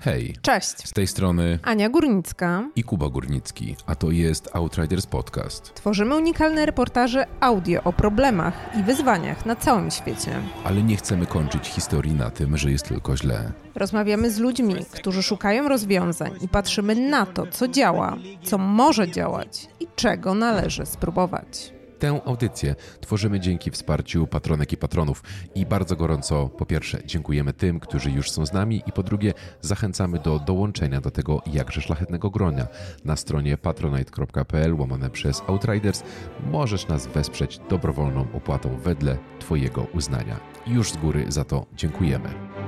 Hej. Cześć. Z tej strony Ania Górnicka i Kuba Górnicki, a to jest Outriders Podcast. Tworzymy unikalne reportaże audio o problemach i wyzwaniach na całym świecie. Ale nie chcemy kończyć historii na tym, że jest tylko źle. Rozmawiamy z ludźmi, którzy szukają rozwiązań i patrzymy na to, co działa, co może działać i czego należy spróbować. Tę audycję tworzymy dzięki wsparciu patronek i patronów i bardzo gorąco po pierwsze dziękujemy tym, którzy już są z nami i po drugie zachęcamy do dołączenia do tego jakże szlachetnego gronia. Na stronie patronite.pl łamane przez Outriders możesz nas wesprzeć dobrowolną opłatą wedle Twojego uznania. Już z góry za to dziękujemy.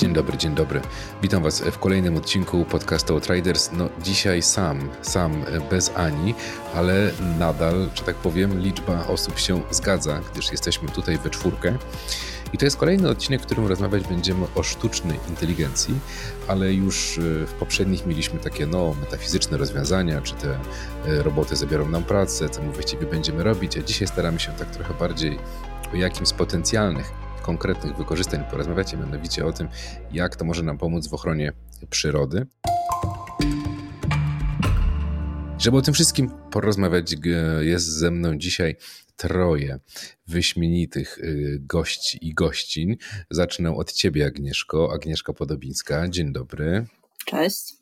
Dzień dobry, dzień dobry. Witam Was w kolejnym odcinku podcastu Outriders. No dzisiaj sam, sam bez Ani, ale nadal, że tak powiem, liczba osób się zgadza, gdyż jesteśmy tutaj we czwórkę. I to jest kolejny odcinek, w którym rozmawiać będziemy o sztucznej inteligencji, ale już e, w poprzednich mieliśmy takie no, metafizyczne rozwiązania, czy te e, roboty zabiorą nam pracę, co my właściwie będziemy robić, a dzisiaj staramy się tak trochę bardziej o jakimś z potencjalnych konkretnych wykorzystań porozmawiać, mianowicie o tym, jak to może nam pomóc w ochronie przyrody. Żeby o tym wszystkim porozmawiać, jest ze mną dzisiaj troje wyśmienitych y, gości i gościń. Zacznę od ciebie, Agnieszko. Agnieszka Podobińska. Dzień dobry. Cześć.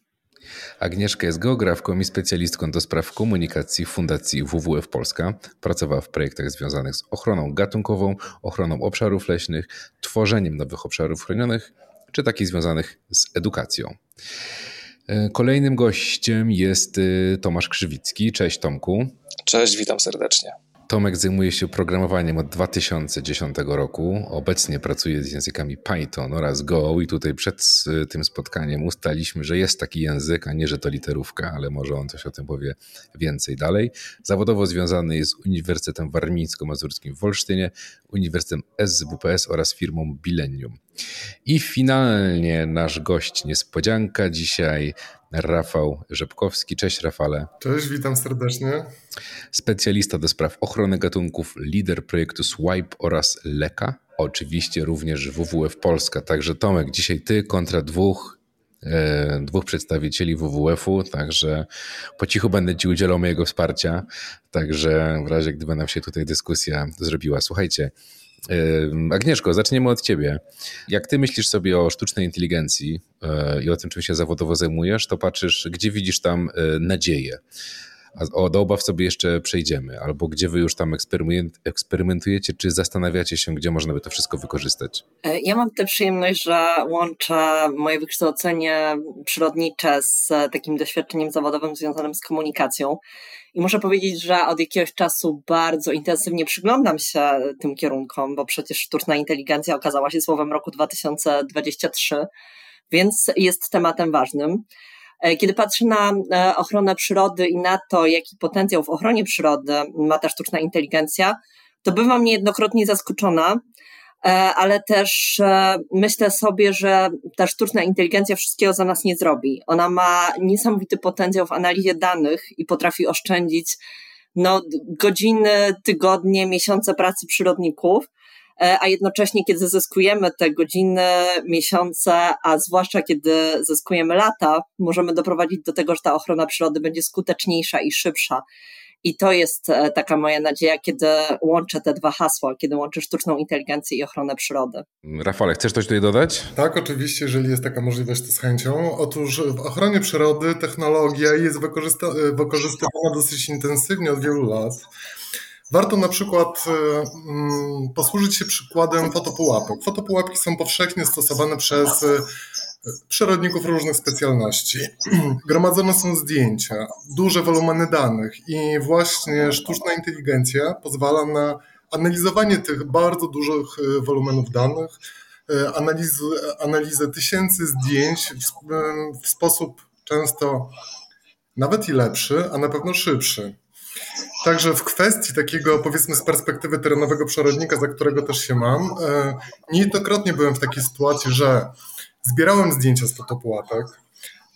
Agnieszka jest geografką i specjalistką do spraw komunikacji w Fundacji WWF Polska. Pracowała w projektach związanych z ochroną gatunkową, ochroną obszarów leśnych, tworzeniem nowych obszarów chronionych, czy takich związanych z edukacją. E, kolejnym gościem jest y, Tomasz Krzywicki. Cześć Tomku. Cześć, witam serdecznie. Tomek zajmuje się programowaniem od 2010 roku. Obecnie pracuje z językami Python oraz Go i tutaj przed tym spotkaniem ustaliśmy, że jest taki język, a nie, że to literówka, ale może on coś o tym powie więcej dalej. Zawodowo związany jest z Uniwersytetem Warmińsko-Mazurskim w Wolsztynie, Uniwersytetem SWPS oraz firmą Bilenium. I finalnie nasz gość niespodzianka dzisiaj Rafał Rzepkowski. Cześć Rafale. Cześć, witam serdecznie. Specjalista do spraw ochrony gatunków, lider projektu Swipe oraz Leka. Oczywiście również WWF Polska. Także Tomek, dzisiaj ty kontra dwóch e, dwóch przedstawicieli WWF-u, także po cichu będę Ci udzielał mojego wsparcia, także w razie gdyby nam się tutaj dyskusja zrobiła. Słuchajcie, Agnieszko, zaczniemy od Ciebie. Jak Ty myślisz sobie o sztucznej inteligencji e, i o tym, czym się zawodowo zajmujesz, to patrzysz, gdzie widzisz tam e, nadzieję? A do obaw sobie jeszcze przejdziemy, albo gdzie wy już tam eksperymentujecie, czy zastanawiacie się, gdzie można by to wszystko wykorzystać? E, ja mam tę przyjemność, że łączę moje wykształcenie przyrodnicze z takim doświadczeniem zawodowym związanym z komunikacją. I muszę powiedzieć, że od jakiegoś czasu bardzo intensywnie przyglądam się tym kierunkom, bo przecież sztuczna inteligencja okazała się słowem roku 2023, więc jest tematem ważnym. E, kiedy patrzę na e, ochronę przyrody i na to, jaki potencjał w ochronie przyrody ma ta sztuczna inteligencja, to bywam niejednokrotnie zaskoczona, e, ale też myślę sobie, że ta sztuczna inteligencja wszystkiego za nas nie zrobi. Ona ma niesamowity potencjał w analizie danych i potrafi oszczędzić no, godziny, tygodnie, miesiące pracy przyrodników. E, a jednocześnie, kiedy zyskujemy te godziny, miesiące, a zwłaszcza kiedy zyskujemy lata, możemy doprowadzić do tego, że ta ochrona przyrody będzie skuteczniejsza i szybsza. I to jest e, taka moja nadzieja, kiedy łączę te dwa hasła, kiedy łączę sztuczną inteligencję i ochronę przyrody. Rafale, chcesz coś tutaj dodać? Tak, oczywiście, jeżeli jest taka możliwość, to z chęcią. Otóż w ochronie przyrody technologia jest wykorzystywana dosyć intensywnie od wielu lat. Warto na przykład e, mm, posłużyć się przykładem fotopułapek. Fotopułapki są powszechnie stosowane przez e, przyrodników różnych specjalności. Gromadzone są zdjęcia, duże wolumeny danych i właśnie sztuczna inteligencja pozwala na analizowanie tych bardzo dużych e, wolumenów danych, analiz, analizę tysięcy zdjęć w, w sposób często nawet i lepszy, a na pewno szybszy. Także w kwestii takiego, powiedzmy, z perspektywy terenowego przyrodnika, za którego też się mam, e, niejednokrotnie byłem w takiej sytuacji, że zbierałem zdjęcia z fotopułapek,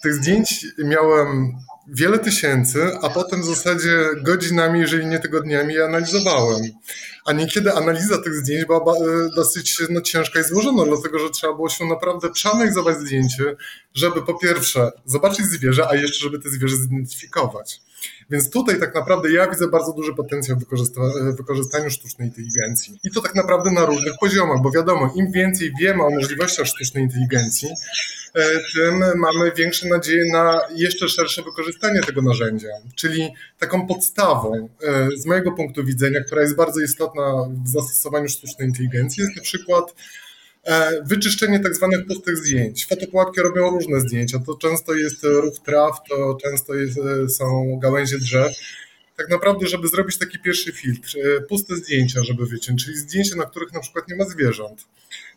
tych zdjęć miałem wiele tysięcy, a potem w zasadzie godzinami, jeżeli nie tygodniami je analizowałem. A niekiedy analiza tych zdjęć była e, dosyć no, ciężka i złożona, dlatego że trzeba było się naprawdę przeanalizować zdjęcie, żeby po pierwsze zobaczyć zwierzę, a jeszcze żeby te zwierzę zidentyfikować. Więc tutaj tak naprawdę ja widzę bardzo duży potencjał w wykorzystaniu sztucznej inteligencji. I to tak naprawdę na różnych poziomach, bo wiadomo, im więcej wiemy o możliwościach sztucznej inteligencji, e, tym mamy większe nadzieje na jeszcze szersze wykorzystanie tego narzędzia. Czyli taką podstawą e, z mojego punktu widzenia, która jest bardzo istotna w zastosowaniu sztucznej inteligencji, jest na przykład wyczyszczenie tak zwanych pustych zdjęć. Fotopułapki robią różne zdjęcia. To często jest ruch traw, to często jest, e, są gałęzie drzew. Tak naprawdę, żeby zrobić taki pierwszy filtr, e, puste zdjęcia, żeby wyciąć, czyli zdjęcia, na których na przykład nie ma zwierząt.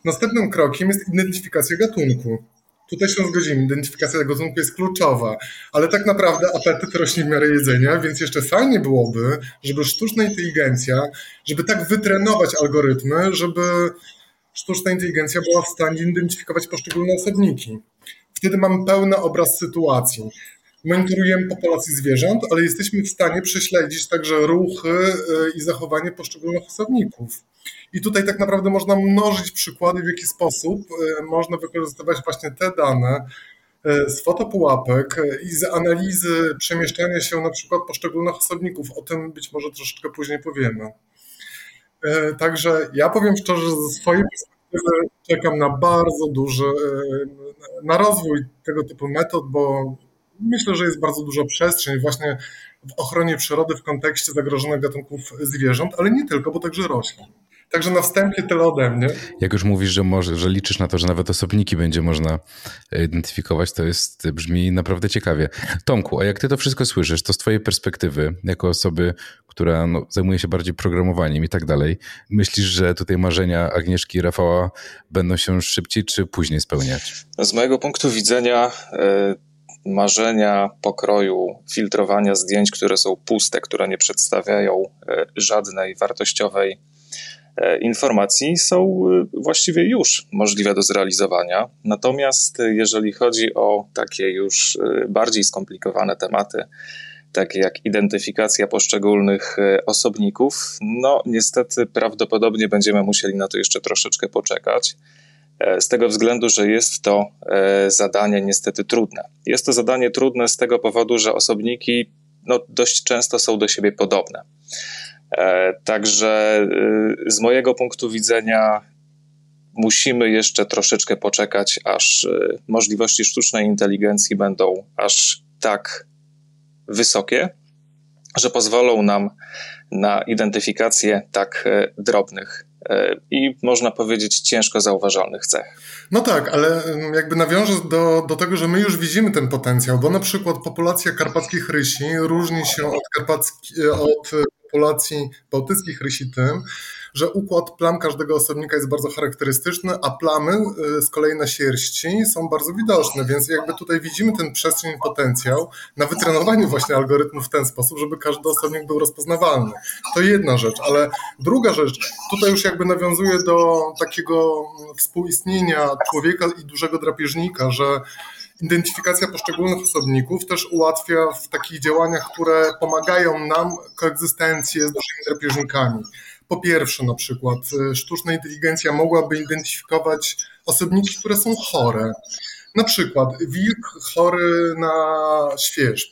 Następnym krokiem jest identyfikacja gatunku. Tutaj się zgodzimy, identyfikacja gatunku jest kluczowa, ale tak naprawdę apetyt rośnie w miarę jedzenia, więc jeszcze fajnie byłoby, żeby sztuczna inteligencja, żeby tak wytrenować algorytmy, żeby sztuczna inteligencja była w stanie identyfikować poszczególne osobniki. Wtedy mamy pełny obraz sytuacji. Monitorujemy populację zwierząt, ale jesteśmy w stanie prześledzić także ruchy y, i zachowanie poszczególnych osobników. I tutaj tak naprawdę można mnożyć przykłady, w jaki sposób y, można wykorzystywać właśnie te dane y, z fotopułapek i z analizy przemieszczania się na przykład poszczególnych osobników. O tym być może troszeczkę później powiemy. E, także ja powiem szczerze, że ze swojej perspektywy czekam na bardzo duży, e, na rozwój tego typu metod, bo myślę, że jest bardzo duża przestrzeń właśnie w ochronie przyrody w kontekście zagrożonych gatunków zwierząt, ale nie tylko, bo także roślin. Także na wstępie tyle ode mnie. Jak już mówisz, że, może, że liczysz na to, że nawet osobniki będzie można e, identyfikować, to jest, brzmi naprawdę ciekawie. Tomku, a jak ty to wszystko słyszysz, to z twojej perspektywy, jako osoby, która no, zajmuje się bardziej programowaniem i tak dalej, myślisz, że tutaj marzenia Agnieszki i Rafała będą się szybciej czy później spełniać? Z mojego punktu widzenia e, marzenia pokroju filtrowania zdjęć, które są puste, które nie przedstawiają e, żadnej wartościowej E, informacji są e, właściwie już możliwe do zrealizowania. Natomiast e, jeżeli chodzi o takie już bardziej skomplikowane tematy, takie jak identyfikacja poszczególnych osobników, no niestety prawdopodobnie będziemy musieli na to jeszcze troszeczkę poczekać. Z tego względu, że jest to zadanie niestety trudne. Jest to zadanie trudne z tego powodu, że osobniki no, dość często są do siebie podobne. E, także y, z mojego punktu widzenia musimy jeszcze troszeczkę poczekać, aż y, możliwości sztucznej inteligencji będą aż tak wysokie, że pozwolą nam na identyfikację tak e, drobnych e, i można powiedzieć ciężko zauważalnych cech. No tak, ale jakby nawiążę do, do tego, że my już widzimy ten potencjał, bo na przykład populacja karpackich rysi różni się od, karpacki, od populacji bałtyckich rysi tym, że układ plam każdego osobnika jest bardzo charakterystyczny, a plamy y, z kolei na sierści są bardzo widoczne, więc jakby tutaj widzimy ten przestrzeń potencjał na wytrenowanie właśnie algorytmów w ten sposób, żeby każdy osobnik był rozpoznawalny. To jedna rzecz, ale druga rzecz, tutaj już jakby nawiązuje do takiego współistnienia człowieka i dużego drapieżnika, że identyfikacja poszczególnych osobników też ułatwia w takich działaniach, które pomagają nam koegzystencję z naszymi drapieżnikami. Po pierwsze, na przykład, y, sztuczna inteligencja mogłaby identyfikować osobniki, które są chore. Na przykład wilk chory na świeżb,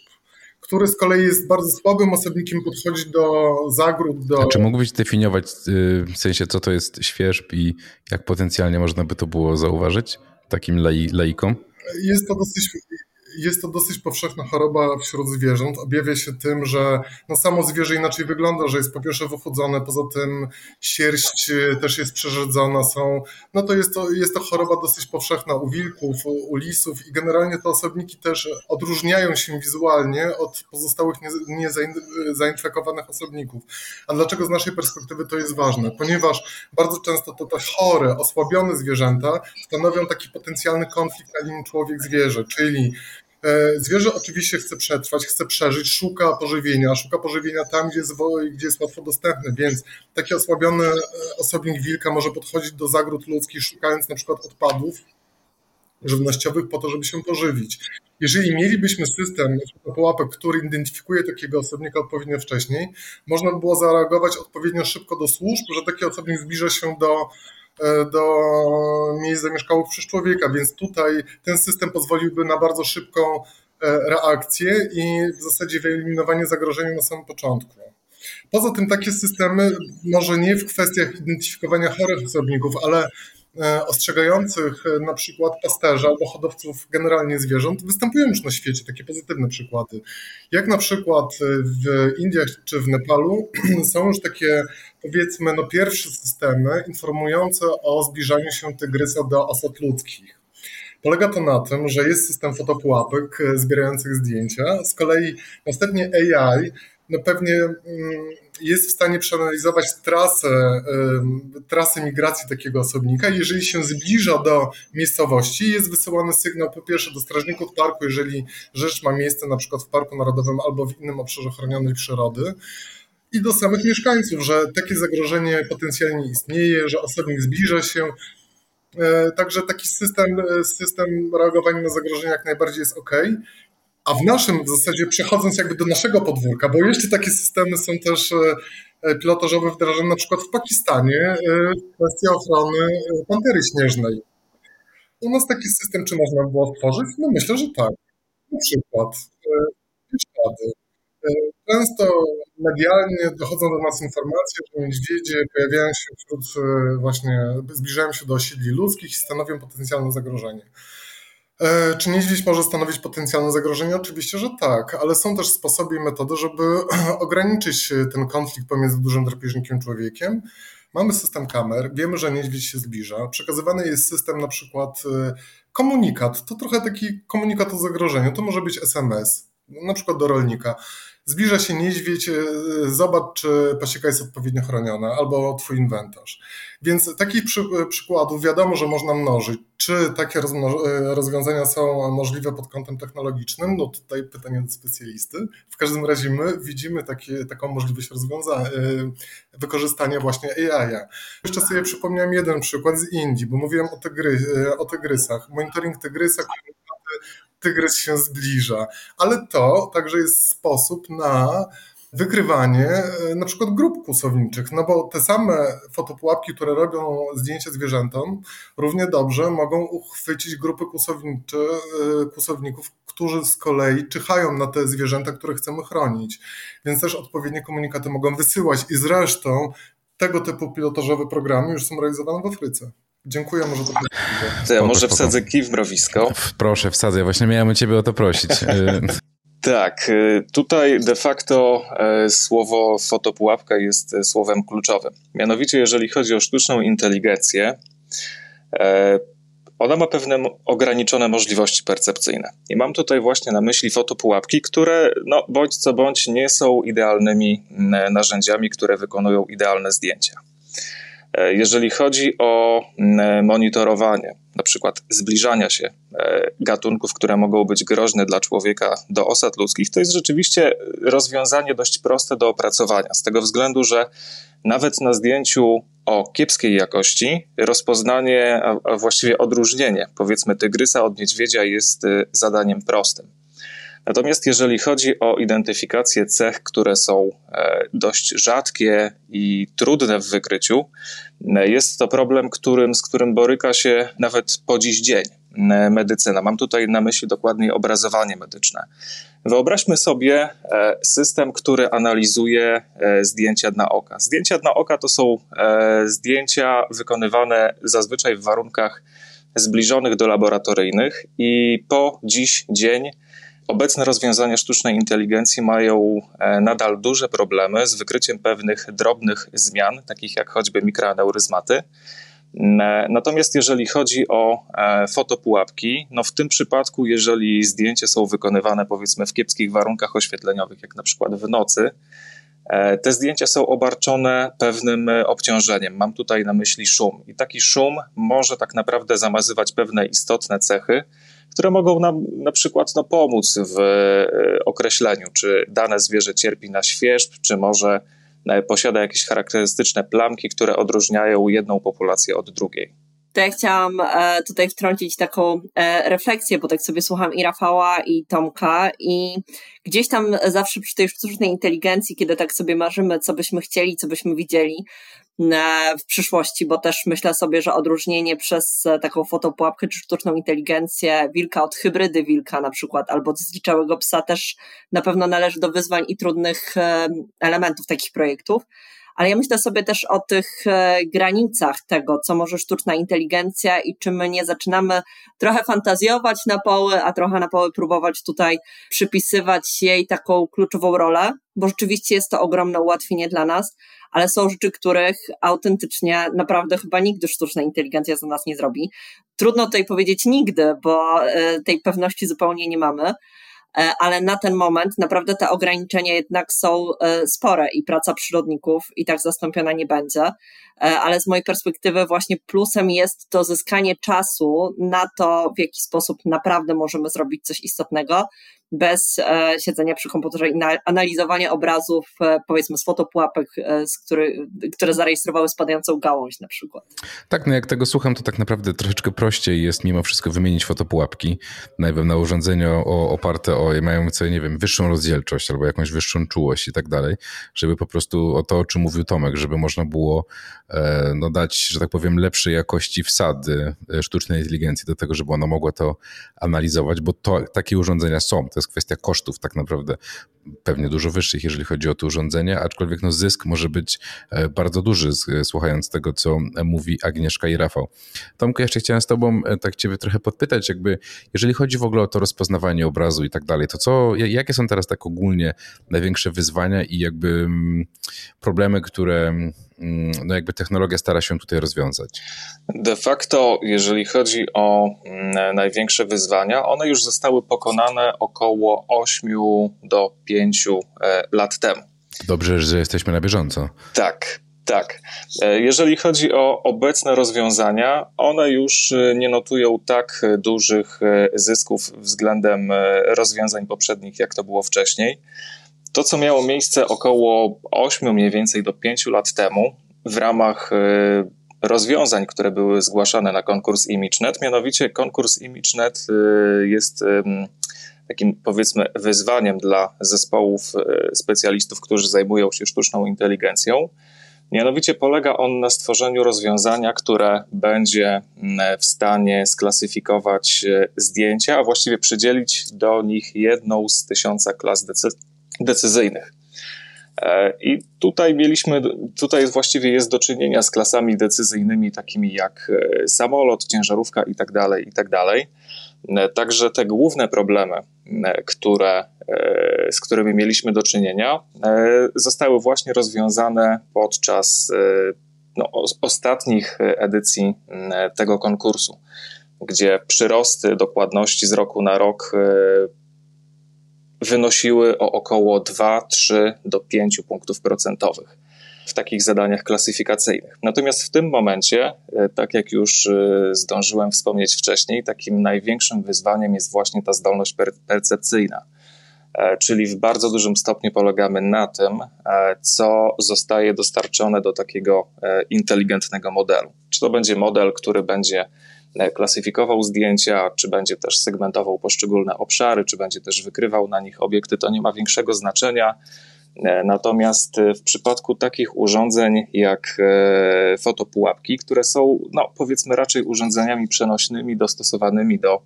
który z kolei jest bardzo słabym osobnikiem, podchodzi do zagród. Do... Czy mógłbyś definiować y, w sensie, co to jest świeżb i jak potencjalnie można by to było zauważyć takim laikom? Jest to dosyć jest to dosyć powszechna choroba wśród zwierząt. Objawia się tym, że no samo zwierzę inaczej wygląda, że jest po pierwsze wychudzone, poza tym sierść też jest przerzedzona, są, no to jest to, jest to choroba dosyć powszechna u wilków, u lisów i generalnie te osobniki też odróżniają się wizualnie od pozostałych niezainfekowanych osobników. A dlaczego z naszej perspektywy to jest ważne? Ponieważ bardzo często to te chore, osłabione zwierzęta stanowią taki potencjalny konflikt na linii człowiek-zwierzę, czyli zwierzę oczywiście chce przetrwać, chce przeżyć, szuka pożywienia, szuka pożywienia tam, gdzie jest, gdzie jest łatwo dostępne, więc taki osłabiony e, osobnik wilka może podchodzić do zagród ludzkich, szukając na przykład odpadów żywnościowych po to, żeby się pożywić. Jeżeli mielibyśmy system pułapek, który identyfikuje takiego osobnika odpowiednio wcześniej, można by było zareagować odpowiednio szybko do służb, że taki osobnik zbliża się do, e, do miejsc zamieszkałych przez człowieka, więc tutaj ten system pozwoliłby na bardzo szybką e, reakcję i w zasadzie wyeliminowanie zagrożenia na samym początku. Poza tym takie systemy, może nie w kwestiach identyfikowania chorych osobników, ale E, ostrzegających e, na przykład pasterzy albo hodowców generalnie zwierząt występują już na świecie takie pozytywne przykłady. Jak na przykład e, w Indiach czy w Nepalu są już takie powiedzmy no pierwsze systemy informujące o zbliżaniu się tygrysa do osad ludzkich. Polega to na tym, że jest system fotopułapek zbierających zdjęcia. Z kolei następnie AI no pewnie mm, jest w stanie przeanalizować trasę, trasę migracji takiego osobnika. Jeżeli się zbliża do miejscowości, jest wysyłany sygnał po pierwsze do strażników parku, jeżeli rzecz ma miejsce na przykład w Parku Narodowym albo w innym obszarze chronionej przyrody, i do samych mieszkańców, że takie zagrożenie potencjalnie istnieje, że osobnik zbliża się. E, także taki system, system reagowania na zagrożenia jak najbardziej jest ok. A w naszym w zasadzie przechodząc jakby do naszego podwórka, bo jeszcze takie systemy są też e, e, pilotażowe wdrażane na przykład w Pakistanie e, w kwestii ochrony pantery śnieżnej. U nas taki system, czy można było stworzyć? No myślę, że tak. Na przykład ślady. Często medialnie dochodzą do nas informacje, że niedźwiedzie pojawiają się wśród właśnie, zbliżają się do osiedli ludzkich i stanowią potencjalne zagrożenie. E, czy niedźwiedź może stanowić potencjalne zagrożenie? Oczywiście, że tak, ale są też sposoby i metody, żeby ograniczyć ten konflikt pomiędzy dużym drapieżnikiem człowiekiem. Mamy system kamer, wiemy, że niedźwiedź się zbliża. Przekazywany jest system na przykład e, komunikat. To trochę taki komunikat o zagrożeniu. To może być SMS, na przykład do rolnika zbliża się niedźwiedź, e, zobacz, czy pasieka jest odpowiednio chroniona, albo twój inwentarz. Więc takich przy, e, przykładów wiadomo, że można mnożyć. Czy takie e, rozwiązania są możliwe pod kątem technologicznym? No tutaj pytanie do specjalisty. W każdym razie my widzimy takie, taką możliwość rozwiązania, wykorzystania właśnie AI. Jeszcze sobie przypomniałem jeden przykład z Indii, bo mówiłem o, tygry, o tygrysach. Monitoring tygrysa, tygrys się zbliża. Ale to także jest sposób na wykrywanie e, na przykład grup kłusowniczych, no bo te same fotopułapki, które robią zdjęcia zwierzętom, równie dobrze mogą uchwycić grupy kłusownicze, e, kłusowników, którzy z kolei czyhają na te zwierzęta, które chcemy chronić. Więc też odpowiednie komunikaty mogą wysyłać i zresztą tego typu pilotażowe programy już są realizowane w Afryce. Dziękuję, może to To ja może wsadzę kij w mrowisko. Proszę, wsadzę. Właśnie miałem ciebie o to prosić. Tak, y, tutaj de facto e, słowo fotopułapka jest e, słowem kluczowym. Mianowicie, jeżeli chodzi o sztuczną inteligencję, e, ona ma pewne ograniczone możliwości percepcyjne. I mam tutaj właśnie na myśli fotopułapki, które, no, bądź co bądź, nie są idealnymi narzędziami, które wykonują idealne zdjęcia. E, jeżeli chodzi o monitorowanie, na przykład zbliżania się e, gatunków, które mogą być groźne dla człowieka do osad ludzkich, to jest rzeczywiście rozwiązanie dość proste do opracowania, z tego względu, że nawet na zdjęciu o kiepskiej jakości rozpoznanie, a właściwie odróżnienie, powiedzmy, tygrysa od niedźwiedzia jest e, zadaniem prostym. Natomiast jeżeli chodzi o identyfikację cech, które są e, dość rzadkie i trudne w wykryciu, e, jest to problem, którym, z którym boryka się nawet po dziś dzień e, medycyna. Mam tutaj na myśli dokładniej obrazowanie medyczne. Wyobraźmy sobie system, który analizuje zdjęcia dna oka. Zdjęcia dna oka to są zdjęcia wykonywane zazwyczaj w warunkach zbliżonych do laboratoryjnych i po dziś dzień Obecne rozwiązania sztucznej inteligencji mają e, nadal duże problemy z wykryciem pewnych drobnych zmian, takich jak choćby mikroaneuryzmaty. Natomiast jeżeli chodzi o e, fotopułapki, no w tym przypadku, jeżeli zdjęcia są wykonywane powiedzmy w kiepskich warunkach oświetleniowych, jak na przykład w nocy, e, te zdjęcia są obarczone pewnym obciążeniem. Mam tutaj na myśli szum. I taki szum może tak naprawdę zamazywać pewne istotne cechy, które mogą nam na przykład no, pomóc w e, określeniu, czy dane zwierzę cierpi na świeżb, czy może e, posiada jakieś charakterystyczne plamki, które odróżniają jedną populację od drugiej. to ja chciałam e, tutaj wtrącić taką refleksję, bo tak sobie słucham i Rafała, i Tomka, i gdzieś tam zawsze przy tej sztucznej inteligencji, kiedy tak sobie marzymy, co byśmy chcieli, co byśmy widzieli w przyszłości, bo też myślę sobie, że odróżnienie przez taką fotopułapkę czy sztuczną inteligencję wilka od hybrydy wilka na przykład, albo od zliczałego psa też na pewno należy do wyzwań i trudnych elementów takich projektów ale ja myślę sobie też o tych e, granicach tego, co może sztuczna inteligencja i czy my nie zaczynamy trochę fantazjować na poły, a trochę na poły próbować tutaj przypisywać jej taką kluczową rolę, bo rzeczywiście jest to ogromne ułatwienie dla nas, ale są rzeczy, których autentycznie naprawdę chyba nigdy sztuczna inteligencja za nas nie zrobi. Trudno tutaj powiedzieć nigdy, bo e, tej pewności zupełnie nie mamy. E, ale na ten moment naprawdę te ograniczenia jednak są e, spore i praca przyrodników i tak zastąpiona nie będzie. E, ale z mojej perspektywy właśnie plusem jest to zyskanie czasu na to, w jaki sposób naprawdę możemy zrobić coś istotnego, bez e, siedzenia przy komputerze i na, analizowania obrazów, e, powiedzmy, z fotopułapek, e, z który, które zarejestrowały spadającą gałąź na przykład. Tak, no jak tego słucham, to tak naprawdę troszeczkę prościej jest mimo wszystko wymienić fotopułapki, najpierw na urządzeniu o, oparte o mające, nie wiem, wyższą rozdzielczość albo jakąś wyższą czułość i tak dalej, żeby po prostu o to, o czym mówił Tomek, żeby można było no, dać, że tak powiem, lepszej jakości wsady sztucznej inteligencji do tego, żeby ona mogła to analizować, bo to, takie urządzenia są. Jest kwestia kosztów tak naprawdę pewnie dużo wyższych, jeżeli chodzi o to urządzenie, aczkolwiek no zysk może być e, bardzo duży, słuchając tego, co mówi Agnieszka i Rafał. Tomku, jeszcze chciałem z tobą e, tak ciebie trochę podpytać, jakby jeżeli chodzi w ogóle o to rozpoznawanie obrazu i tak dalej, to co, jakie są teraz tak ogólnie największe wyzwania i jakby mm, problemy, które mm, no jakby technologia stara się tutaj rozwiązać? De facto, jeżeli chodzi o mm, największe wyzwania, one już zostały pokonane około 8 do 5 pięciu e, lat temu. Dobrze, że jesteśmy na bieżąco. Tak, tak. E, jeżeli chodzi o obecne rozwiązania, one już e, nie notują tak dużych zysków względem rozwiązań poprzednich, jak to było wcześniej. To, co miało miejsce około 8 mniej więcej do 5 lat temu w ramach rozwiązań, które były zgłaszane na konkurs ImageNet, mianowicie konkurs ImageNet jest takim powiedzmy wyzwaniem dla zespołów e, specjalistów, którzy zajmują się sztuczną inteligencją. Mianowicie polega on na stworzeniu rozwiązania, które będzie mm, w stanie sklasyfikować e, zdjęcia, a właściwie przydzielić do nich jedną z tysiąca klas decy- decyzyjnych. E, I tutaj mieliśmy, tutaj właściwie jest do czynienia z klasami decyzyjnymi, takimi jak samolot, ciężarówka itd., tak itd. Tak E, także te główne problemy, e, które, e, z którymi mieliśmy do czynienia, zostały właśnie rozwiązane podczas no, ostatnich edycji tego konkursu, gdzie przyrosty dokładności z roku na rok wynosiły o około 2-3 do 5 punktów procentowych w takich zadaniach klasyfikacyjnych. Natomiast w tym momencie, e, tak jak już e, zdążyłem wspomnieć wcześniej, takim największym wyzwaniem jest właśnie ta zdolność per percepcyjna. E, czyli w bardzo dużym stopniu polegamy na tym, co zostaje dostarczone do takiego inteligentnego modelu. Czy to będzie model, który będzie klasyfikował zdjęcia, czy będzie też segmentował poszczególne obszary, czy będzie też wykrywał na nich obiekty, to nie ma większego znaczenia. E, natomiast e, w przypadku takich urządzeń jak e, fotopułapki, które są, no, powiedzmy, raczej urządzeniami przenośnymi, dostosowanymi do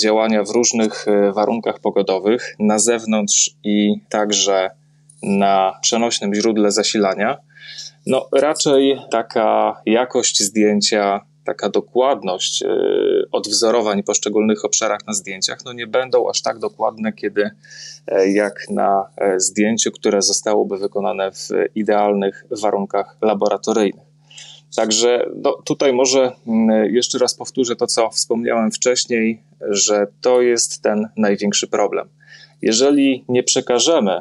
działania w różnych warunkach pogodowych, na zewnątrz i także na przenośnym źródle zasilania, no raczej taka jakość zdjęcia taka dokładność e, odwzorowań poszczególnych obszarach na zdjęciach no nie będą aż tak dokładne, kiedy e, jak na e, zdjęciu, które zostałoby wykonane w idealnych warunkach laboratoryjnych. Także no, tutaj może mm, jeszcze raz powtórzę to, co wspomniałem wcześniej, że to jest ten największy problem. Jeżeli nie przekażemy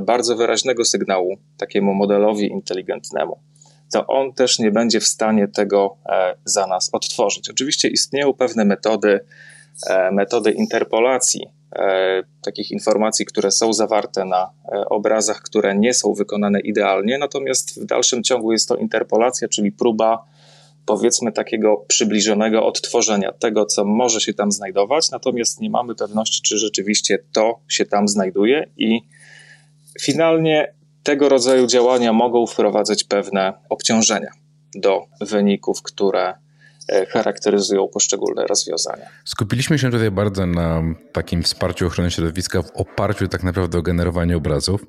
bardzo wyraźnego sygnału takiemu modelowi inteligentnemu, to on też nie będzie w stanie tego e, za nas odtworzyć. Oczywiście istnieją pewne metody, e, metody interpolacji e, takich informacji, które są zawarte na obrazach, które nie są wykonane idealnie, natomiast w dalszym ciągu jest to interpolacja, czyli próba powiedzmy takiego przybliżonego odtworzenia tego, co może się tam znajdować, natomiast nie mamy pewności, czy rzeczywiście to się tam znajduje i finalnie tego rodzaju działania mogą wprowadzać pewne obciążenia do wyników, które e, charakteryzują poszczególne rozwiązania. Skupiliśmy się tutaj bardzo na takim wsparciu ochrony środowiska w oparciu tak naprawdę o generowanie obrazów,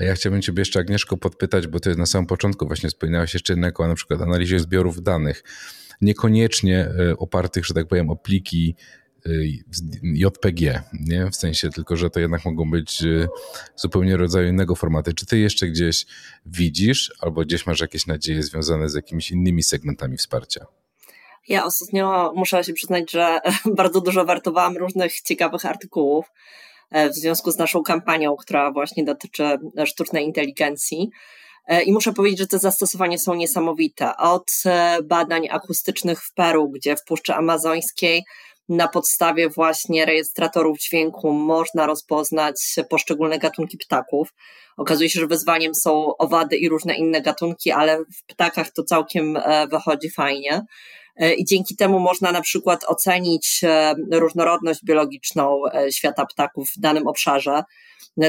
a ja chciałbym Ciebie jeszcze Agnieszko podpytać, bo Ty na samym początku właśnie wspominałaś jeszcze jednego, na przykład analizie zbiorów danych, niekoniecznie e, opartych, że tak powiem, o pliki JPG, nie? W sensie tylko, że to jednak mogą być y, zupełnie rodzaju innego formaty. Czy ty jeszcze gdzieś widzisz albo gdzieś masz jakieś nadzieje związane z jakimiś innymi segmentami wsparcia? Ja ostatnio muszę się przyznać, że bardzo dużo wartowałam różnych ciekawych artykułów e, w związku z naszą kampanią, która właśnie dotyczy sztucznej inteligencji. E, I muszę powiedzieć, że te zastosowania są niesamowite. Od e, badań akustycznych w Peru, gdzie w Puszczy Amazońskiej na podstawie właśnie rejestratorów dźwięku można rozpoznać poszczególne gatunki ptaków. Okazuje się, że wyzwaniem są owady i różne inne gatunki, ale w ptakach to całkiem e, wychodzi fajnie. E, I dzięki temu można na przykład ocenić e, różnorodność biologiczną świata ptaków w danym obszarze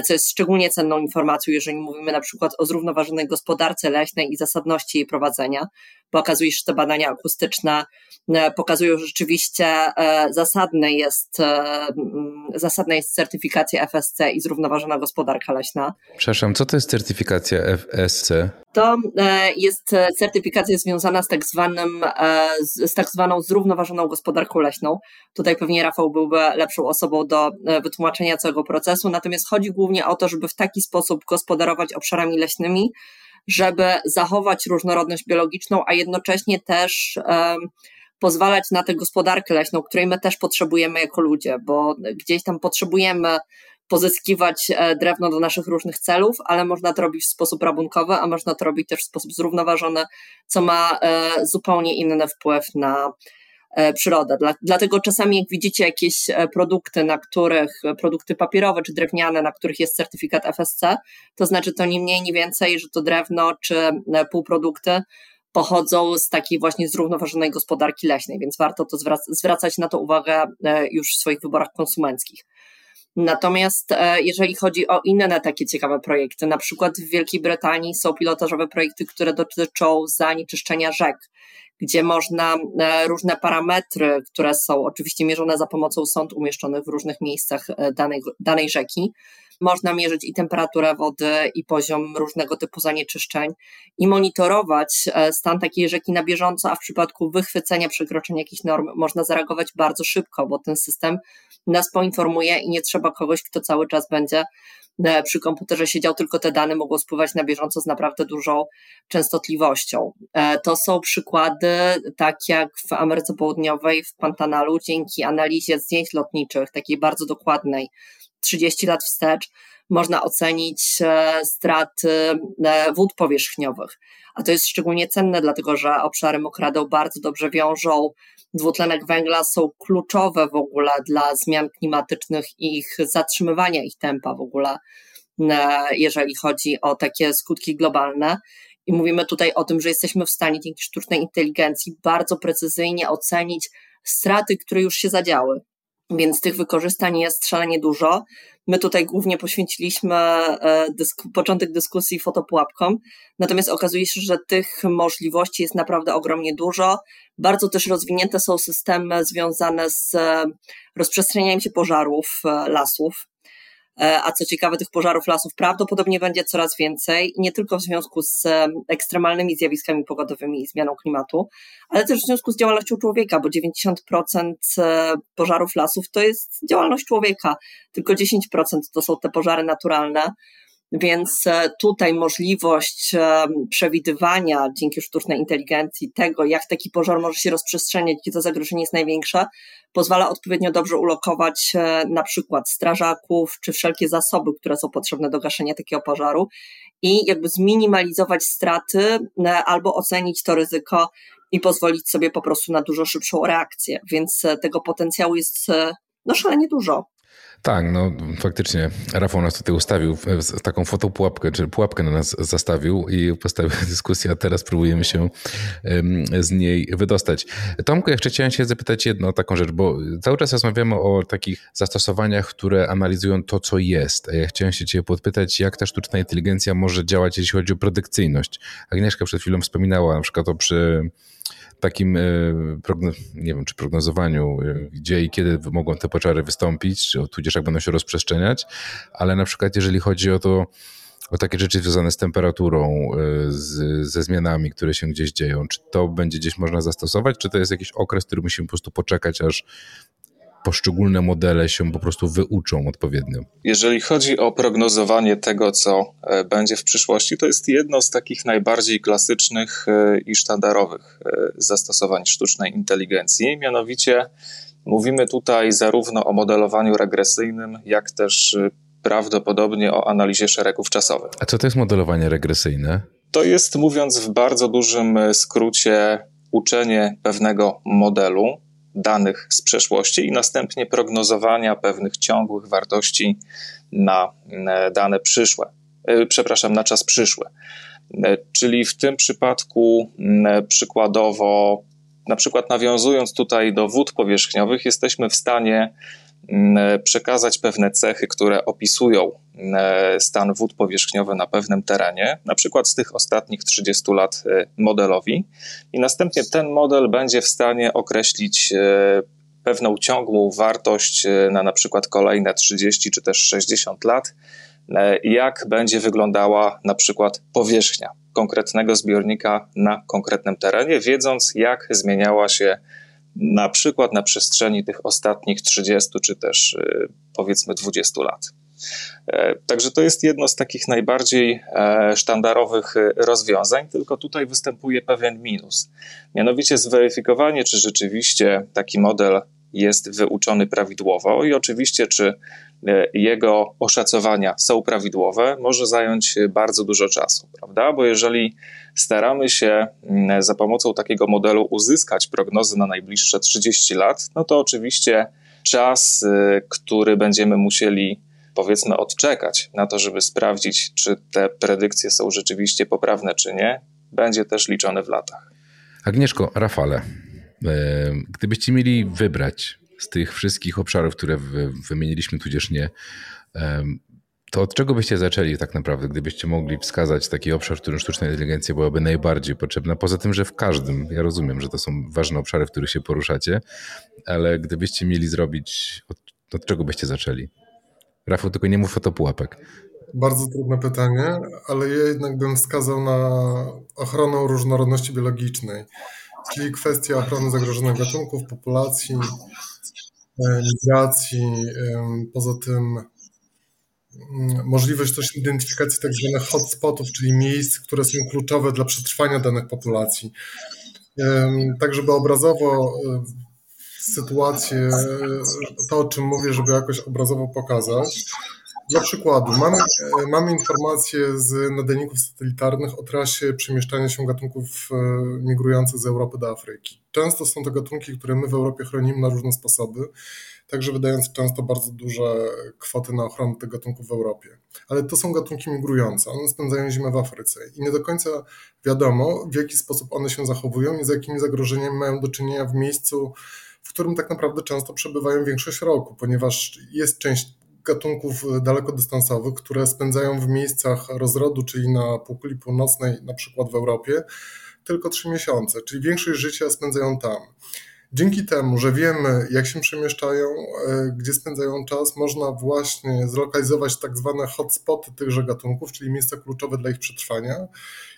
co jest szczególnie cenną informacją, jeżeli mówimy na przykład o zrównoważonej gospodarce leśnej i zasadności jej prowadzenia, bo okazuje się, że te badania akustyczne e, pokazują, że rzeczywiście e, zasadne jest, e, zasadna jest certyfikacja FSC i zrównoważona gospodarka leśna. Przepraszam, co to jest certyfikacja FSC? To jest certyfikacja związana z tak, zwanym, z tak zwaną zrównoważoną gospodarką leśną. Tutaj pewnie Rafał byłby lepszą osobą do wytłumaczenia całego procesu, natomiast chodzi głównie o to, żeby w taki sposób gospodarować obszarami leśnymi, żeby zachować różnorodność biologiczną, a jednocześnie też pozwalać na tę gospodarkę leśną, której my też potrzebujemy jako ludzie, bo gdzieś tam potrzebujemy pozyskiwać e, drewno do naszych różnych celów, ale można to robić w sposób rabunkowy, a można to robić też w sposób zrównoważony, co ma e, zupełnie inny wpływ na E, przyrodę. Dla, dlatego czasami jak widzicie jakieś e, produkty, na których, e, produkty papierowe czy drewniane, na których jest certyfikat FSC, to znaczy to nie mniej, nie więcej, że to drewno czy półprodukty pochodzą z takiej właśnie zrównoważonej gospodarki leśnej, więc warto to zwracać na to uwagę już w swoich wyborach konsumenckich. Natomiast jeżeli chodzi o inne takie ciekawe projekty, na przykład w Wielkiej Brytanii są pilotażowe projekty, które dotyczą zanieczyszczenia rzek gdzie można e, różne parametry, które są oczywiście mierzone za pomocą sąd umieszczonych w różnych miejscach e, danej, danej rzeki, można mierzyć i temperaturę wody, i poziom różnego typu zanieczyszczeń, i monitorować e, stan takiej rzeki na bieżąco, a w przypadku wychwycenia przekroczenia jakichś norm można zareagować bardzo szybko, bo ten system nas poinformuje i nie trzeba kogoś, kto cały czas będzie E, przy komputerze siedział, tylko te dane mogą spływać na bieżąco z naprawdę dużą częstotliwością. E, to są przykłady, tak jak w Ameryce Południowej, w Pantanalu, dzięki analizie zdjęć lotniczych, takiej bardzo dokładnej, 30 lat wstecz, można ocenić e, straty wód powierzchniowych. A to jest szczególnie cenne, dlatego że obszary mokradeł bardzo dobrze wiążą dwutlenek węgla, są kluczowe w ogóle dla zmian klimatycznych i ich zatrzymywania ich tempa w ogóle, jeżeli chodzi o takie skutki globalne. I mówimy tutaj o tym, że jesteśmy w stanie dzięki sztucznej inteligencji bardzo precyzyjnie ocenić straty, które już się zadziały. Więc tych wykorzystań jest szalenie dużo. My tutaj głównie poświęciliśmy e, dysk początek dyskusji fotopułapkom, natomiast okazuje się, że tych możliwości jest naprawdę ogromnie dużo. Bardzo też rozwinięte są systemy związane z e, rozprzestrzenianiem się pożarów e, lasów. E, a co ciekawe, tych pożarów lasów prawdopodobnie będzie coraz więcej, nie tylko w związku z ekstremalnymi zjawiskami pogodowymi i zmianą klimatu, ale też w związku z działalnością człowieka, bo 90% pożarów lasów to jest działalność człowieka, tylko 10% to są te pożary naturalne. Więc e, tutaj możliwość e, przewidywania dzięki sztucznej inteligencji tego, jak taki pożar może się rozprzestrzeniać, gdzie to zagrożenie jest największe, pozwala odpowiednio dobrze ulokować e, na przykład strażaków czy wszelkie zasoby, które są potrzebne do gaszenia takiego pożaru i jakby zminimalizować straty albo ocenić to ryzyko i pozwolić sobie po prostu na dużo szybszą reakcję. Więc tego potencjału jest no szalenie dużo. Tak, no faktycznie Rafał nas tutaj ustawił, taką fotopułapkę, czy pułapkę na nas zastawił i postawił dyskusję, a teraz próbujemy się z niej wydostać. Tomku, jeszcze chciałem się zapytać jedną taką rzecz, bo cały czas rozmawiamy o takich zastosowaniach, które analizują to, co jest. Ja chciałem się ciebie podpytać, jak ta sztuczna inteligencja może działać, jeśli chodzi o predykcyjność. Agnieszka przed chwilą wspominała na przykład o przy takim, e, nie wiem, czy prognozowaniu, e, gdzie i kiedy mogą te poczary wystąpić, czy tudzież jak będą się rozprzestrzeniać, ale na przykład jeżeli chodzi o to, o takie rzeczy związane z temperaturą, e, z, ze zmianami, które się gdzieś dzieją, czy to będzie gdzieś można zastosować, czy to jest jakiś okres, który musimy po prostu poczekać, aż poszczególne modele się po prostu wyuczą odpowiednio. Jeżeli chodzi o prognozowanie tego, co e, będzie w przyszłości, to jest jedno z takich najbardziej klasycznych e, i sztandarowych e, zastosowań sztucznej inteligencji. Mianowicie mówimy tutaj zarówno o modelowaniu regresyjnym, jak też prawdopodobnie o analizie szeregów czasowych. A co to jest modelowanie regresyjne? To jest, mówiąc w bardzo dużym skrócie, uczenie pewnego modelu danych z przeszłości i następnie prognozowania pewnych ciągłych wartości na e, dane przyszłe, e, przepraszam, na czas przyszły. E, czyli w tym przypadku przykładowo, na przykład nawiązując tutaj do wód powierzchniowych, jesteśmy w stanie przekazać pewne cechy, które opisują mm, stan wód powierzchniowych na pewnym terenie, na przykład z tych ostatnich 30 lat y, modelowi, i następnie ten model będzie w stanie określić pewną ciągłą wartość na na przykład kolejne 30 czy też 60 lat, jak będzie wyglądała na przykład powierzchnia konkretnego zbiornika na konkretnym terenie, wiedząc jak zmieniała się na przykład na przestrzeni tych ostatnich 30 czy też y, powiedzmy 20 lat. E, także to jest jedno z takich najbardziej e, sztandarowych y, rozwiązań, tylko tutaj występuje pewien minus. Mianowicie zweryfikowanie, czy rzeczywiście taki model jest wyuczony prawidłowo i oczywiście, czy jego oszacowania są prawidłowe, może zająć bardzo dużo czasu, prawda? Bo jeżeli staramy się mm, za pomocą takiego modelu uzyskać prognozy na najbliższe 30 lat, no to oczywiście czas, y, który będziemy musieli powiedzmy odczekać na to, żeby sprawdzić, czy te predykcje są rzeczywiście poprawne, czy nie, będzie też liczony w latach. Agnieszko, Rafale, e, gdybyście mieli wybrać z tych wszystkich obszarów, które wymieniliśmy, tudzież nie, to od czego byście zaczęli tak naprawdę, gdybyście mogli wskazać taki obszar, w którym sztuczna inteligencja byłaby najbardziej potrzebna? Poza tym, że w każdym, ja rozumiem, że to są ważne obszary, w których się poruszacie, ale gdybyście mieli zrobić, od, od czego byście zaczęli? Rafał, tylko nie mów fotopułapek. Bardzo trudne pytanie, ale ja jednak bym wskazał na ochronę różnorodności biologicznej, czyli kwestia ochrony zagrożonych gatunków, populacji, e, migracji, poza tym mm, możliwość też identyfikacji tak zwanych hotspotów, czyli miejsc, które są kluczowe dla przetrwania danych populacji. Tak, żeby obrazowo e, sytuację, to o czym mówię, żeby jakoś obrazowo pokazać, dla przykładu, mamy, e, mamy informacje z nadajników satelitarnych o trasie przemieszczania się gatunków e, migrujących z Europy do Afryki. Często są to gatunki, które my w Europie chronimy na różne sposoby, także wydając często bardzo duże kwoty na ochronę tych gatunków w Europie. Ale to są gatunki migrujące, one spędzają zimę w Afryce i nie do końca wiadomo, w jaki sposób one się zachowują i z jakimi zagrożeniami mają do czynienia w miejscu, w którym tak naprawdę często przebywają większość roku, ponieważ jest część gatunków dalekodystansowych, które spędzają w miejscach rozrodu, czyli na półkuli północnej, na przykład w Europie, tylko trzy miesiące, czyli większość życia spędzają tam. Dzięki temu, że wiemy, jak się przemieszczają, e, gdzie spędzają czas, można właśnie zlokalizować tak zwane hotspoty tychże gatunków, czyli miejsca kluczowe dla ich przetrwania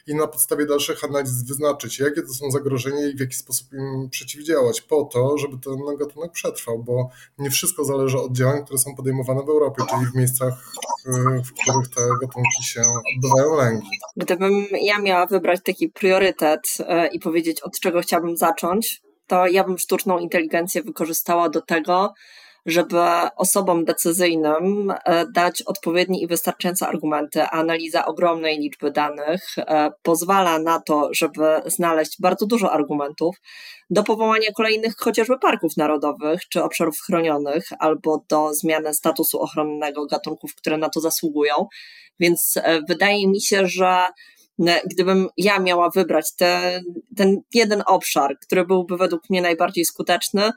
i na podstawie dalszych analiz wyznaczyć, jakie to są zagrożenia i w jaki sposób im przeciwdziałać, po to, żeby ten gatunek przetrwał, bo nie wszystko zależy od działań, które są podejmowane w Europie, czyli w miejscach, w których te gatunki się odbywają lęki. Gdybym ja miała wybrać taki priorytet e, i powiedzieć, od czego chciałabym zacząć, to ja bym sztuczną inteligencję wykorzystała do tego, żeby osobom decyzyjnym e, dać odpowiednie i wystarczające argumenty. Analiza ogromnej liczby danych e, pozwala na to, żeby znaleźć bardzo dużo argumentów do powołania kolejnych chociażby parków narodowych czy obszarów chronionych, albo do zmiany statusu ochronnego gatunków, które na to zasługują. Więc e, wydaje mi się, że gdybym ja miała wybrać te, ten jeden obszar, który byłby według mnie najbardziej skuteczny,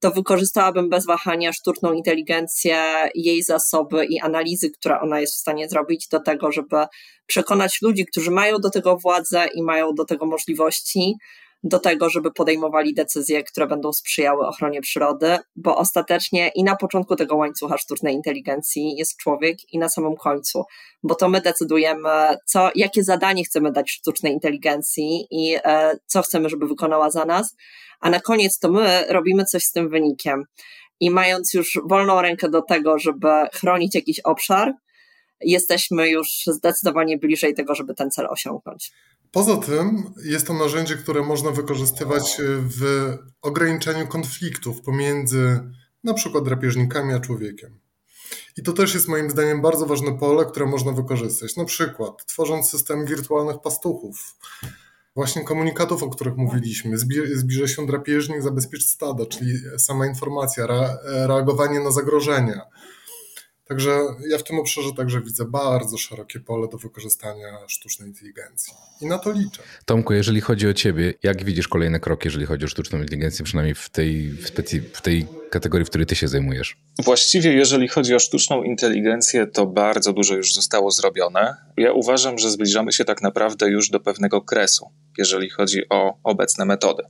to wykorzystałabym bez wahania sztuczną inteligencję, jej zasoby i analizy, które ona jest w stanie zrobić do tego, żeby przekonać ludzi, którzy mają do tego władzę i mają do tego możliwości, do tego, żeby podejmowali decyzje, które będą sprzyjały ochronie przyrody, bo ostatecznie i na początku tego łańcucha sztucznej inteligencji jest człowiek i na samym końcu, bo to my decydujemy, co, jakie zadanie chcemy dać sztucznej inteligencji i e, co chcemy, żeby wykonała za nas, a na koniec to my robimy coś z tym wynikiem. I mając już wolną rękę do tego, żeby chronić jakiś obszar, jesteśmy już zdecydowanie bliżej tego, żeby ten cel osiągnąć. Poza tym jest to narzędzie, które można wykorzystywać w ograniczeniu konfliktów pomiędzy na przykład drapieżnikami a człowiekiem. I to też jest moim zdaniem bardzo ważne pole, które można wykorzystać. Na przykład tworząc system wirtualnych pastuchów, właśnie komunikatów, o których mówiliśmy. Zbliża się drapieżnik, zabezpiecz stada, czyli sama informacja, reagowanie na zagrożenia. Także ja w tym obszarze także widzę bardzo szerokie pole do wykorzystania sztucznej inteligencji i na to liczę. Tomku, jeżeli chodzi o ciebie, jak widzisz kolejne kroki, jeżeli chodzi o sztuczną inteligencję, przynajmniej w tej, w, specy, w tej kategorii, w której ty się zajmujesz? Właściwie, jeżeli chodzi o sztuczną inteligencję, to bardzo dużo już zostało zrobione. Ja uważam, że zbliżamy się tak naprawdę już do pewnego kresu, jeżeli chodzi o obecne metody.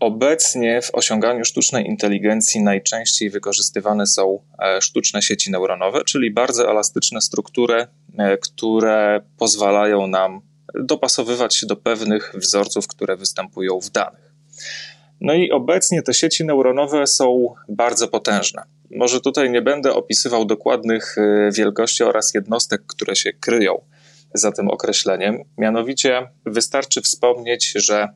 Obecnie w osiąganiu sztucznej inteligencji najczęściej wykorzystywane są e, sztuczne sieci neuronowe, czyli bardzo elastyczne struktury, e, które pozwalają nam dopasowywać się do pewnych wzorców, które występują w danych. No i obecnie te sieci neuronowe są bardzo potężne. Może tutaj nie będę opisywał dokładnych e, wielkości oraz jednostek, które się kryją za tym określeniem. Mianowicie wystarczy wspomnieć, że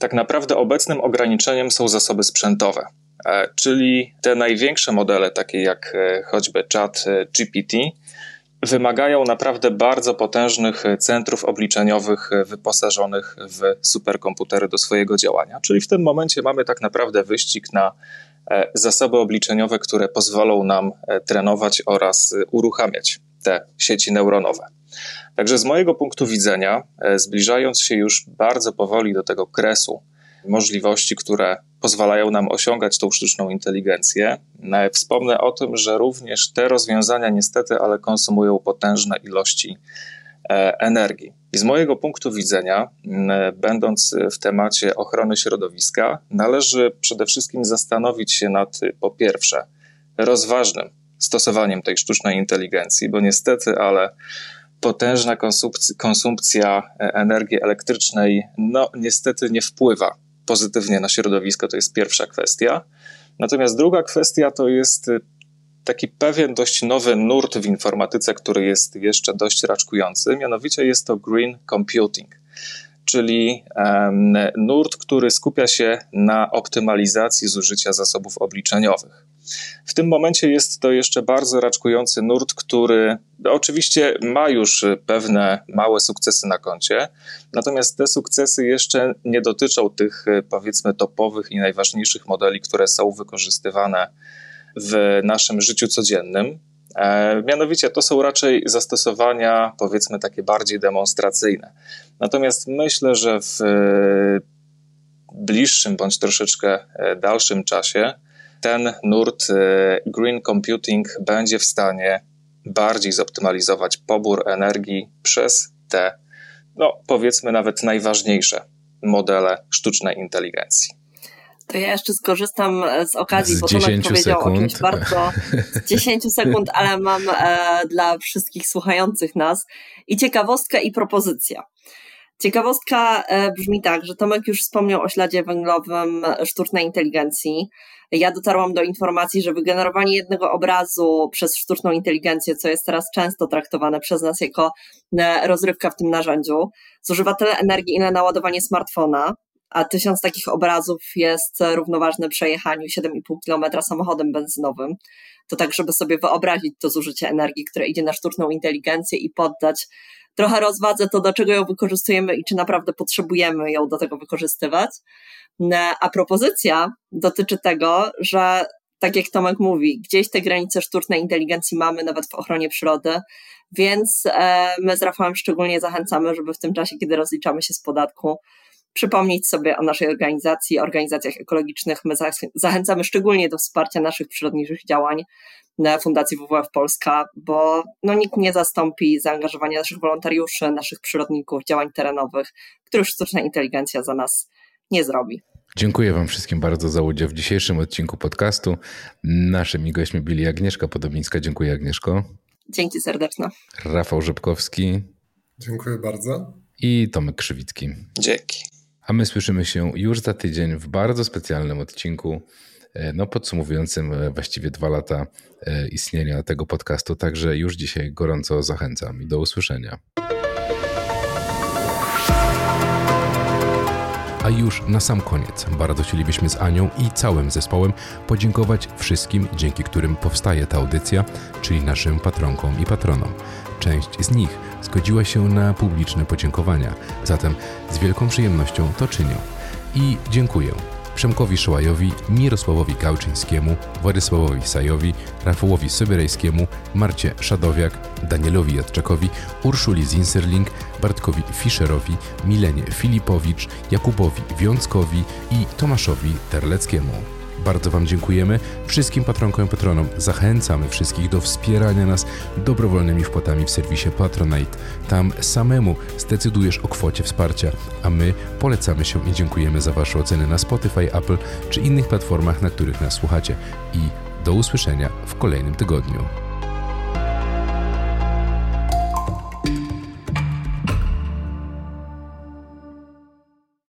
tak naprawdę obecnym ograniczeniem są zasoby sprzętowe, e, czyli te największe modele, takie jak e, choćby chat e, GPT, wymagają naprawdę bardzo potężnych centrów obliczeniowych wyposażonych w superkomputery do swojego działania. Czyli w tym momencie mamy tak naprawdę wyścig na zasoby obliczeniowe, które pozwolą nam trenować oraz uruchamiać te sieci neuronowe. Także z mojego punktu widzenia, e, zbliżając się już bardzo powoli do tego kresu możliwości, które pozwalają nam osiągać tą sztuczną inteligencję, wspomnę o tym, że również te rozwiązania niestety, ale konsumują potężne ilości e, energii. I z mojego punktu widzenia, będąc w temacie ochrony środowiska, należy przede wszystkim zastanowić się nad, po pierwsze, rozważnym stosowaniem tej sztucznej inteligencji, bo niestety, ale potężna konsumpcja, konsumpcja energii elektrycznej, no niestety nie wpływa pozytywnie na środowisko, to jest pierwsza kwestia. Natomiast druga kwestia to jest y, taki pewien dość nowy nurt w informatyce, który jest jeszcze dość raczkujący, mianowicie jest to green computing, czyli nurt, który skupia się na optymalizacji zużycia zasobów obliczeniowych. W tym momencie jest to jeszcze bardzo raczkujący nurt, który oczywiście ma już pewne małe sukcesy na koncie, natomiast te sukcesy jeszcze nie dotyczą tych powiedzmy topowych i najważniejszych modeli, które są wykorzystywane w naszym życiu codziennym. E, mianowicie to są raczej zastosowania, powiedzmy, takie bardziej demonstracyjne. Natomiast myślę, że w bliższym bądź troszeczkę e, dalszym czasie ten nurt green computing będzie w stanie bardziej zoptymalizować pobór energii przez te, no powiedzmy nawet najważniejsze modele sztucznej inteligencji. To ja jeszcze skorzystam z okazji, z bo Tomek powiedział sekund. o czymś bardzo z 10 sekund, ale mam e, dla wszystkich słuchających nas i ciekawostkę i propozycja. Ciekawostka e, brzmi tak, że Tomek już wspomniał o śladzie węglowym sztucznej inteligencji. Ja dotarłam do informacji, że wygenerowanie jednego obrazu przez sztuczną inteligencję, co jest teraz często traktowane przez nas jako e, rozrywka w tym narzędziu, zużywa tyle energii, ile naładowanie smartfona. A tysiąc takich obrazów jest równoważne przejechaniu 7,5 km samochodem benzynowym. To tak, żeby sobie wyobrazić to zużycie energii, które idzie na sztuczną inteligencję i poddać trochę rozwadze to, do czego ją wykorzystujemy i czy naprawdę potrzebujemy ją do tego wykorzystywać. A propozycja dotyczy tego, że tak jak Tomek mówi, gdzieś te granice sztucznej inteligencji mamy nawet w ochronie przyrody, więc e, my z Rafałem szczególnie zachęcamy, żeby w tym czasie, kiedy rozliczamy się z podatku, przypomnieć sobie o naszej organizacji, organizacjach ekologicznych. My zachęcamy szczególnie do wsparcia naszych przyrodniczych działań Fundacji WWF Polska, bo no, nikt nie zastąpi zaangażowania naszych wolontariuszy, naszych przyrodników, działań terenowych, których sztuczna inteligencja za nas nie zrobi. Dziękuję Wam wszystkim bardzo za udział w dzisiejszym odcinku podcastu. Naszymi gośćmi byli Agnieszka Podobińska. Dziękuję Agnieszko. Dzięki serdeczne. Rafał Rzepkowski. Dziękuję bardzo. I Tomek Krzywicki. Dzięki. A my słyszymy się już za tydzień w bardzo specjalnym odcinku, e, no podsumowującym e, właściwie dwa lata e, istnienia tego podcastu. Także już dzisiaj gorąco zachęcam do usłyszenia. A już na sam koniec bardzo chcielibyśmy z Anią i całym zespołem podziękować wszystkim, dzięki którym powstaje ta audycja, czyli naszym patronkom i patronom. Część z nich zgodziła się na publiczne podziękowania, zatem z wielką przyjemnością to czynią. I dziękuję Przemkowi Szołajowi, Mirosławowi Gałczyńskiemu, Władysławowi Sajowi, Rafałowi Sobierajskiemu, Marcie Szadowiak, Danielowi Jadczakowi, Urszuli Zinserling, Bartkowi Fischerowi, Milenie Filipowicz, Jakubowi Wiązkowi i Tomaszowi Terleckiemu. Bardzo Wam dziękujemy. Wszystkim patronkom i patronom zachęcamy wszystkich do wspierania nas dobrowolnymi wpłatami w serwisie Patronite. Tam samemu zdecydujesz o kwocie wsparcia, a my polecamy się i dziękujemy za Wasze oceny na Spotify, Apple czy innych platformach, na których nas słuchacie. I do usłyszenia w kolejnym tygodniu.